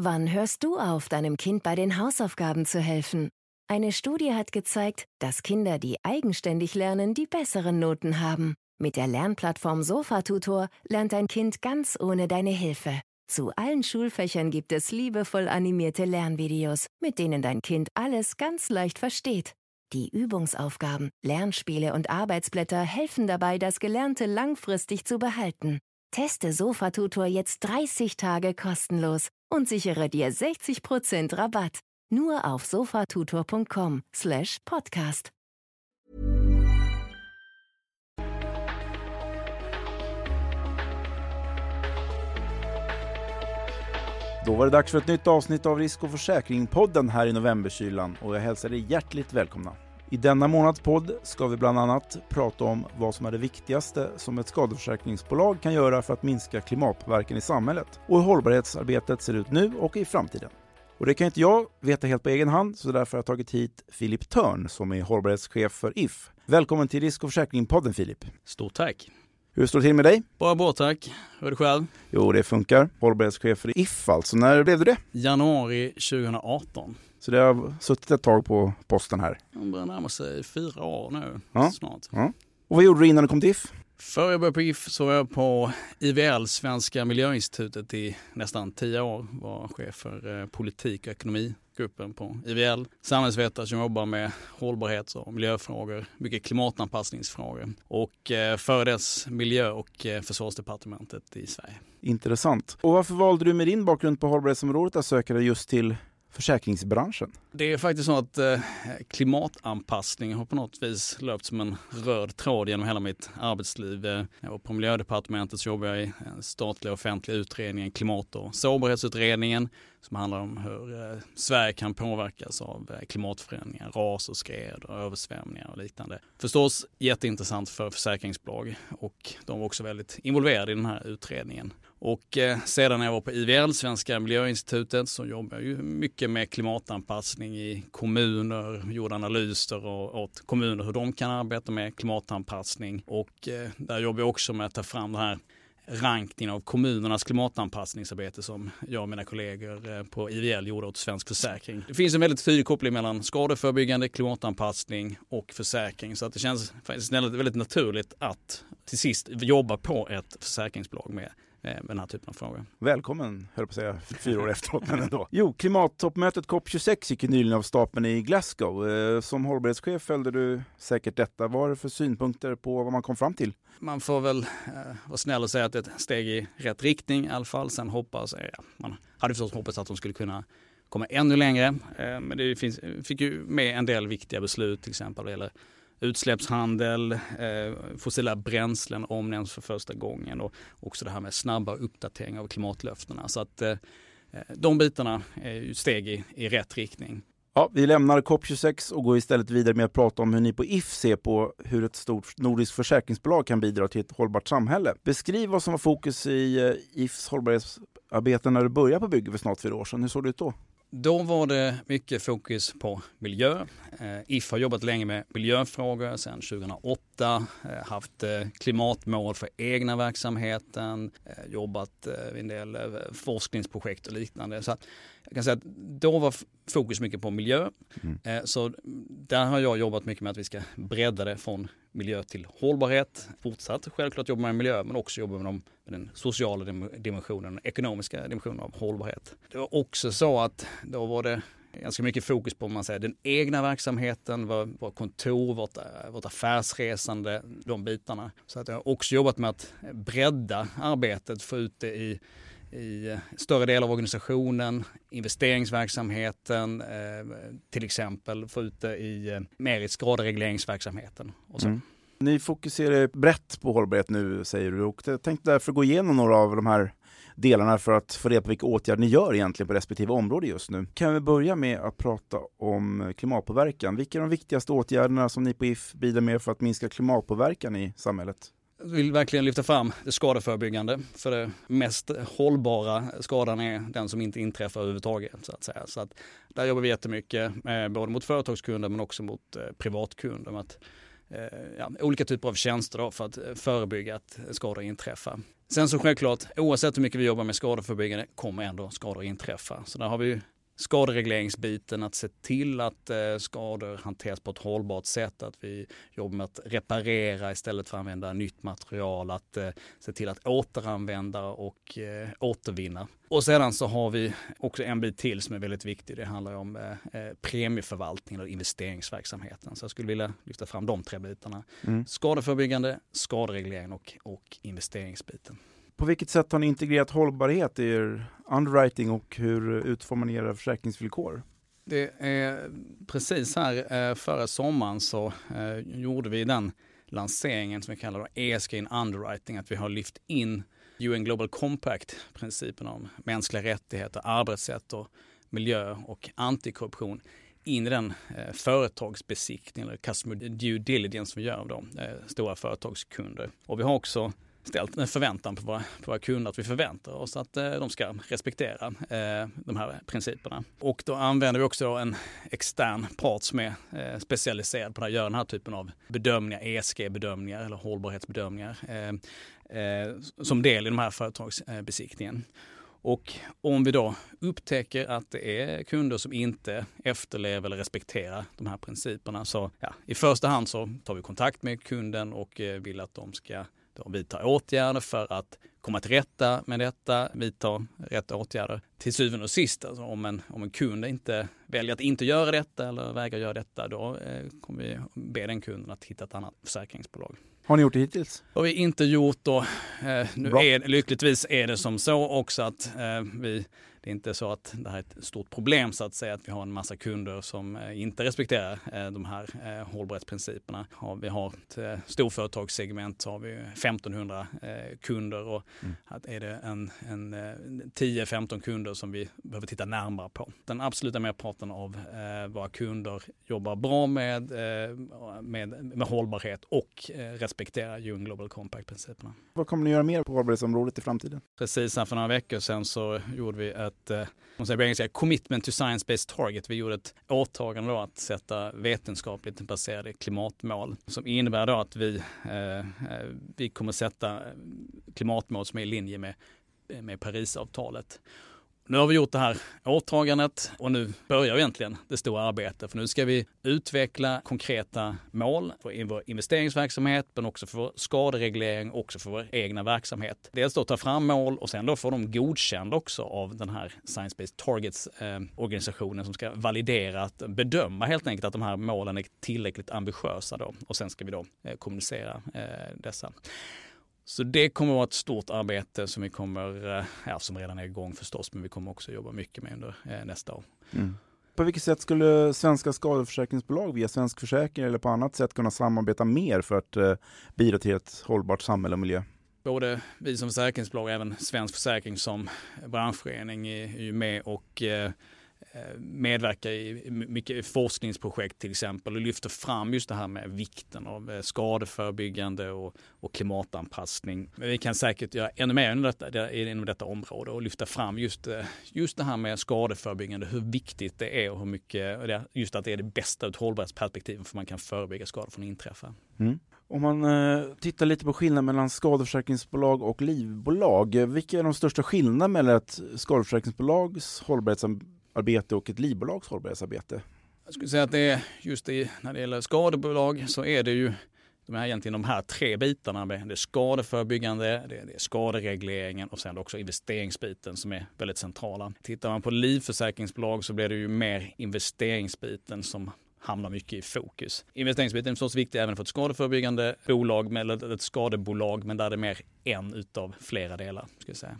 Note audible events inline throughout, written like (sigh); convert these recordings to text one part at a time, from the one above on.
Wann hörst du auf, deinem Kind bei den Hausaufgaben zu helfen? Eine Studie hat gezeigt, dass Kinder, die eigenständig lernen, die besseren Noten haben. Mit der Lernplattform Sofa-Tutor lernt dein Kind ganz ohne deine Hilfe. Zu allen Schulfächern gibt es liebevoll animierte Lernvideos, mit denen dein Kind alles ganz leicht versteht. Die Übungsaufgaben, Lernspiele und Arbeitsblätter helfen dabei, das Gelernte langfristig zu behalten. Teste Sofa-Tutor jetzt 30 Tage kostenlos und sichere dir 60% Rabatt. Nur auf sofatutor.com slash podcast. Då var det dags för ett nytt avsnitt av Risk och försäkring-podden här i novemberkylan och jag hälsar er hjärtligt välkomna. I denna månads podd ska vi bland annat prata om vad som är det viktigaste som ett skadeförsäkringsbolag kan göra för att minska klimatpåverkan i samhället och hur hållbarhetsarbetet ser ut nu och i framtiden. Och det kan inte jag veta helt på egen hand, så därför har jag tagit hit Filip Törn som är hållbarhetschef för If. Välkommen till Risk och försäkring-podden Filip. Stort tack. Hur står det till med dig? Bara bra tack. Hur är det själv? Jo, det funkar. Hållbarhetschef för If alltså. När blev du det? Januari 2018. Så det har suttit ett tag på posten här. Det börjar närma sig fyra år nu Ja. snart. Ja. Och vad gjorde du innan du kom till If? Före jag började på IF så var jag på IVL, Svenska Miljöinstitutet, i nästan tio år. Var chef för eh, politik och ekonomigruppen på IVL. Samhällsvetare som jobbar med hållbarhets och miljöfrågor, mycket klimatanpassningsfrågor. Och eh, före dess miljö och eh, försvarsdepartementet i Sverige. Intressant. Och varför valde du med din bakgrund på hållbarhetsområdet att söka dig just till försäkringsbranschen? Det är faktiskt så att eh, klimatanpassning har på något vis löpt som en röd tråd genom hela mitt arbetsliv. Eh, och på miljödepartementet så jobbar jag i eh, statliga offentliga utredningen klimat och sårbarhetsutredningen som handlar om hur eh, Sverige kan påverkas av eh, klimatförändringar, ras och skred och översvämningar och liknande. Förstås jätteintressant för försäkringsbolag och de var också väldigt involverade i den här utredningen. Och eh, sedan när jag var på IVL, Svenska Miljöinstitutet, så jobbade jag ju mycket med klimatanpassning i kommuner, gjorde analyser och, åt kommuner hur de kan arbeta med klimatanpassning. Och eh, där jobbar jag också med att ta fram den här rankningen av kommunernas klimatanpassningsarbete som jag och mina kollegor eh, på IVL gjorde åt Svensk Försäkring. Det finns en väldigt tydlig koppling mellan skadeförebyggande, klimatanpassning och försäkring så att det känns faktiskt väldigt naturligt att till sist jobba på ett försäkringsbolag med med den här typen av frågor. Välkommen, höll på att säga, fyra år efteråt, men ändå. (laughs) Jo, klimattoppmötet COP26 gick ju nyligen av stapeln i Glasgow. Eh, Som hållbarhetschef följde du säkert detta. Vad har du för synpunkter på vad man kom fram till? Man får väl eh, vara snäll och säga att det är ett steg i rätt riktning i alla fall. Sen hoppas ja, man hade förstås hoppats att de skulle kunna komma ännu längre. Eh, men det finns, fick ju med en del viktiga beslut, till exempel vad gäller utsläppshandel, eh, fossila bränslen omnämns för första gången och också det här med snabba uppdateringar av klimatlöftena. Så att eh, de bitarna är ju steg i, i rätt riktning. Ja, vi lämnar COP26 och går istället vidare med att prata om hur ni på If ser på hur ett stort nordiskt försäkringsbolag kan bidra till ett hållbart samhälle. Beskriv vad som var fokus i eh, Ifs hållbarhetsarbete när du började på bygget för snart fyra år sedan. Hur såg det ut då? Då var det mycket fokus på miljö. Eh, If har jobbat länge med miljöfrågor sedan 2008, eh, haft eh, klimatmål för egna verksamheten, eh, jobbat vid en del forskningsprojekt och liknande. Så jag kan säga att då var fokus mycket på miljö. Mm. Så där har jag jobbat mycket med att vi ska bredda det från miljö till hållbarhet. Fortsatt självklart jobba med miljö men också jobba med, dem, med den sociala dim- dimensionen, den ekonomiska dimensionen av hållbarhet. Det var också så att då var det ganska mycket fokus på man säger, den egna verksamheten, vår, vår kontor, vårt, eh, vårt affärsresande, de bitarna. Så att jag har också jobbat med att bredda arbetet, få ut det i i större delar av organisationen, investeringsverksamheten, eh, till exempel få ut det i, eh, mer i skaderegleringsverksamheten. Och så. Mm. Ni fokuserar brett på hållbarhet nu säger du och jag tänkte därför gå igenom några av de här delarna för att få reda på vilka åtgärder ni gör egentligen på respektive område just nu. Kan vi börja med att prata om klimatpåverkan. Vilka är de viktigaste åtgärderna som ni på If bidrar med för att minska klimatpåverkan i samhället? Jag vill verkligen lyfta fram det skadeförebyggande. För det mest hållbara skadan är den som inte inträffar överhuvudtaget. Så att säga. Så att där jobbar vi jättemycket, eh, både mot företagskunder men också mot eh, privatkunder. Med att Eh, ja, olika typer av tjänster då för att eh, förebygga att skador inträffar. Sen så självklart, oavsett hur mycket vi jobbar med skadeförebyggande kommer ändå skador inträffa. Så där har vi skaderegleringsbiten, att se till att eh, skador hanteras på ett hållbart sätt, att vi jobbar med att reparera istället för att använda nytt material, att eh, se till att återanvända och eh, återvinna. Och sedan så har vi också en bit till som är väldigt viktig. Det handlar om eh, premieförvaltningen och investeringsverksamheten. Så jag skulle vilja lyfta fram de tre bitarna. Mm. Skadeförebyggande, skadereglering och, och investeringsbiten. På vilket sätt har ni integrerat hållbarhet i er underwriting och hur utformar ni era försäkringsvillkor? Det är precis här eh, förra sommaren så eh, gjorde vi den lanseringen som vi kallar ESG in underwriting, att vi har lyft in UN Global Compact-principen om mänskliga rättigheter, arbetssätt och miljö och antikorruption in i den eh, företagsbesiktning eller customer due diligence vi gör av de eh, stora företagskunder. Och vi har också ställt en förväntan på våra, på våra kunder att vi förväntar oss att eh, de ska respektera eh, de här principerna. Och då använder vi också en extern part som är eh, specialiserad på att göra den här typen av bedömningar, ESG-bedömningar eller hållbarhetsbedömningar som del i de här företagsbesiktningen. Och om vi då upptäcker att det är kunder som inte efterlever eller respekterar de här principerna så ja, i första hand så tar vi kontakt med kunden och vill att de ska de vidtar åtgärder för att komma till rätta med detta, vidta rätt åtgärder. Till syvende och sist, alltså om, en, om en kund inte väljer att inte göra detta eller vägrar göra detta, då eh, kommer vi be den kunden att hitta ett annat försäkringsbolag. Har ni gjort det hittills? Det har vi inte gjort då. Eh, nu är, lyckligtvis är det som så också att eh, vi det är inte så att det här är ett stort problem så att säga att vi har en massa kunder som eh, inte respekterar eh, de här eh, hållbarhetsprinciperna. Vi har ett storföretagssegment så har vi 1500 kunder och mm. är det en, en 10-15 kunder som vi behöver titta närmare på. Den absoluta merparten av våra kunder jobbar bra med, med, med hållbarhet och respekterar UN Global Compact-principerna. Vad kommer ni göra mer på hållbarhetsområdet i framtiden? Precis, för några veckor sedan så gjorde vi ett eh, man säger på engelska, commitment to science-based target. Vi gjorde ett åtagande då att sätta vetenskapligt baserade klimatmål som innebär då att vi, eh, eh vi kommer sätta klimatmål som är i linje med, med Parisavtalet. Nu har vi gjort det här åtagandet och nu börjar egentligen det stora arbetet. För nu ska vi utveckla konkreta mål för vår investeringsverksamhet men också för vår skadereglering och också för vår egna verksamhet. Dels då ta fram mål och sen då få dem godkända också av den här Science Based Targets eh, organisationen som ska validera att bedöma helt enkelt att de här målen är tillräckligt ambitiösa då och sen ska vi då eh, kommunicera eh, dessa. Så det kommer att vara ett stort arbete som vi kommer, eh, ja, som redan är igång förstås, men vi kommer också jobba mycket med under eh, nästa år. Mm. På vilket sätt skulle svenska skadeförsäkringsbolag via Svensk Försäkring eller på annat sätt kunna samarbeta mer för att eh, bidra till ett hållbart samhälle och miljö? Både vi som försäkringsbolag och även Svensk Försäkring som branschförening är, ju med och Eh, medverkar i mycket forskningsprojekt till exempel och lyfter fram just det här med vikten av eh, skadeförebyggande och, och klimatanpassning. Men vi kan säkert göra ännu mer inom detta, inom detta område och lyfta fram just, eh, just det här med skadeförebyggande, hur viktigt det är och hur mycket, just att det är det bästa ur ett hållbarhetsperspektiv för man kan förebygga skador från att inträffa. Mm. Om man tittar lite på skillnaden mellan skadeförsäkringsbolag och livbolag, vilka är de största skillnaderna mellan ett skadeförsäkringsbolags hållbarhetsarbete hållbarhetsarbete och ett livbolags hållbarhetsarbete? Jag skulle säga att det är just i, när det gäller skadebolag så är det ju de här, egentligen de här tre bitarna. Det är skadeförebyggande, det är, det är skaderegleringen och sen också investeringsbiten som är väldigt centrala. Tittar man på livförsäkringsbolag så blir det ju mer investeringsbiten som hamnar mycket i fokus. Investeringsbiten är förstås viktig även för ett skadeförebyggande bolag eller ett skadebolag men där det är mer en utav flera delar. Ska jag säga.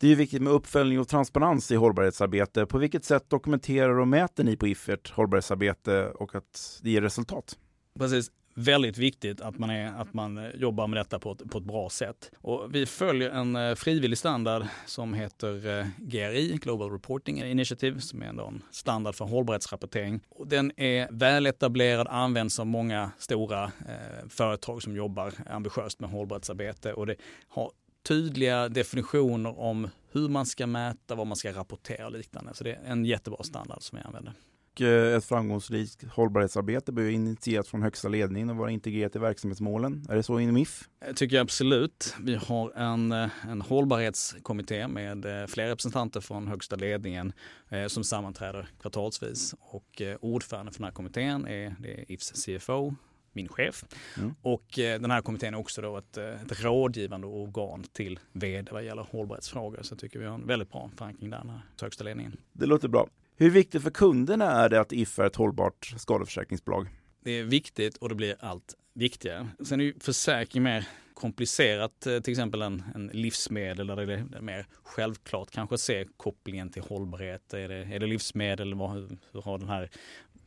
Det är viktigt med uppföljning och transparens i hållbarhetsarbete. På vilket sätt dokumenterar och mäter ni på IF ert hållbarhetsarbete och att det ger resultat? Precis väldigt viktigt att man, är, att man jobbar med detta på ett, på ett bra sätt. Och vi följer en eh, frivillig standard som heter eh, GRI, Global Reporting Initiative, som är en standard för hållbarhetsrapportering. Och den är väletablerad, används av många stora eh, företag som jobbar ambitiöst med hållbarhetsarbete och det har tydliga definitioner om hur man ska mäta, vad man ska rapportera och liknande. Så det är en jättebra standard som vi använder. Eh, ett framgångsrikt hållbarhetsarbete bör initieras från högsta ledningen och vara integrerat i verksamhetsmålen. Är det så inom If? Jag tycker absolut. Vi har en, eh, en hållbarhetskommitté med eh, flera representanter från högsta ledningen som sammanträder kvartalsvis. Och ordförande för den här kommittén är, det är Ifs CFO min chef. Mm. Och eh, den här kommittén är också då ett, eh, ett rådgivande organ till vd vad gäller hållbarhetsfrågor. Så jag tycker vi har en väldigt bra förankring där, den här högsta ledningen. Det låter bra. Hur viktigt för kunderna är det att If är ett hållbart skadeförsäkringsbolag? Det är viktigt och det blir allt viktigare. Sen är ju försäkring mer komplicerat, eh, till exempel en, en livsmedel där det är mer självklart kanske se kopplingen till hållbarhet. Är det, är det livsmedel? Vad, hur har den här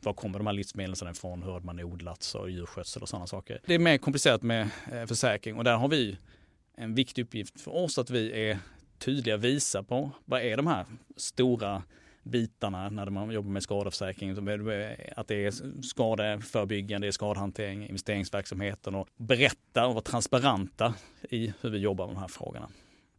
var kommer de här livsmedlen ifrån? Hur har man odlats och djurskötsel och sådana saker. Det är mer komplicerat med eh, försäkring och där har vi en viktig uppgift för oss att vi är tydliga, visa på vad är de här stora bitarna när man jobbar med skadeförsäkring. Att det är skadeförebyggande, det är skadehantering, investeringsverksamheten och berätta och vara transparenta i hur vi jobbar med de här frågorna.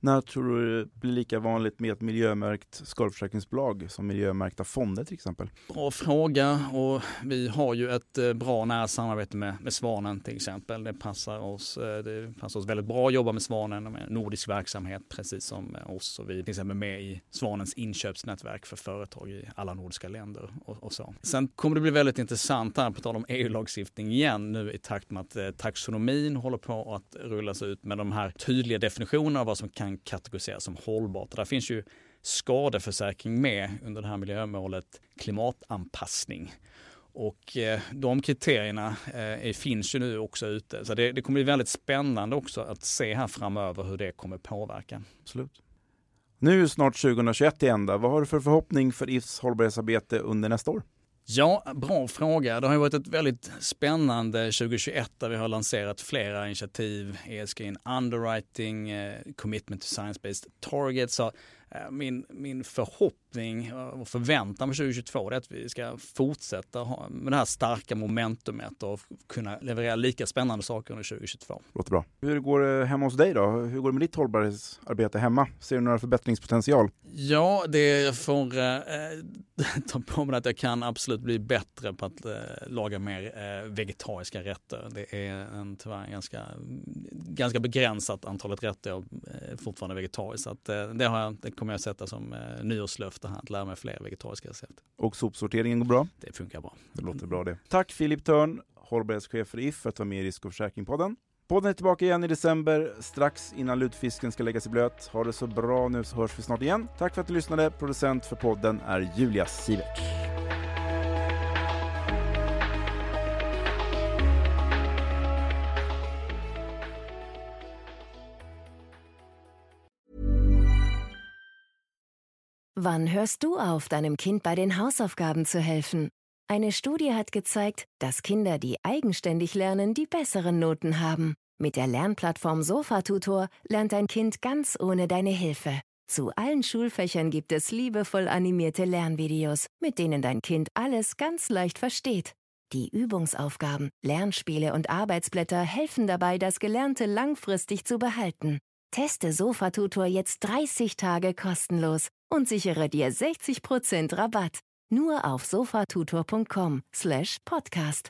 När tror du det blir lika vanligt med ett miljömärkt skadeförsäkringsbolag som miljömärkta fonder till exempel? Bra fråga och vi har ju ett eh, bra nära samarbete med, med Svanen till exempel. Det passar, oss, eh, det passar oss väldigt bra att jobba med Svanen, med nordisk verksamhet precis som oss och vi är till exempel med i Svanens inköpsnätverk för företag i alla nordiska länder och, och så. Sen kommer det bli väldigt intressant här på tal om EU-lagstiftning igen nu i takt med att eh, taxonomin håller på att rullas ut med de här tydliga definitionerna av vad som kan kan kategoriseras som hållbart. Där finns ju skadeförsäkring med under det här miljömålet klimatanpassning. Och eh, de kriterierna eh, finns ju nu också ute. Så det, det kommer bli väldigt spännande också att se här framöver hur det kommer påverka. Absolut. Nu är snart 2021 till ända. Vad har du för förhoppning för IFs hållbarhetsarbete under nästa år? Ja, bra fråga. Det har varit ett väldigt spännande 2021 där vi har lanserat flera initiativ. ESG in underwriting, eh, commitment to science-based targets min, min förhoppning och förväntan på 2022 är att vi ska fortsätta med det här starka momentumet och kunna leverera lika spännande saker under 2022. Låter bra. Hur går det hemma hos dig då? Hur går det med ditt hållbarhetsarbete hemma? Ser du några förbättringspotential? Ja, det får eh, (laughs) ta på mig att jag kan absolut bli bättre på att eh, laga mer eh, vegetariska rätter. Det är en tyvärr ganska, ganska begränsat antalet rätter jag eh, fortfarande vegetarisk. Så att, eh, det, har jag, det kommer jag sätta som eh, nyårslöfte här, att lära mig fler vegetariska recept. Och sopsorteringen går bra? Det funkar bra. Det låter bra det. Tack Filip Törn, hållbarhetschef för If, för att vara med i Risk och försäkringspodden. Podden är tillbaka igen i december, strax innan lutfisken ska läggas i blöt. Ha det så bra nu så hörs vi snart igen. Tack för att du lyssnade. Producent för podden är Julia Sivert. Wann hörst du auf, deinem Kind bei den Hausaufgaben zu helfen? Eine Studie hat gezeigt, dass Kinder, die eigenständig lernen, die besseren Noten haben. Mit der Lernplattform Sofatutor lernt dein Kind ganz ohne deine Hilfe. Zu allen Schulfächern gibt es liebevoll animierte Lernvideos, mit denen dein Kind alles ganz leicht versteht. Die Übungsaufgaben, Lernspiele und Arbeitsblätter helfen dabei, das Gelernte langfristig zu behalten. Teste Sofatutor jetzt 30 Tage kostenlos und sichere dir 60% Rabatt nur auf sofatutor.com slash podcast.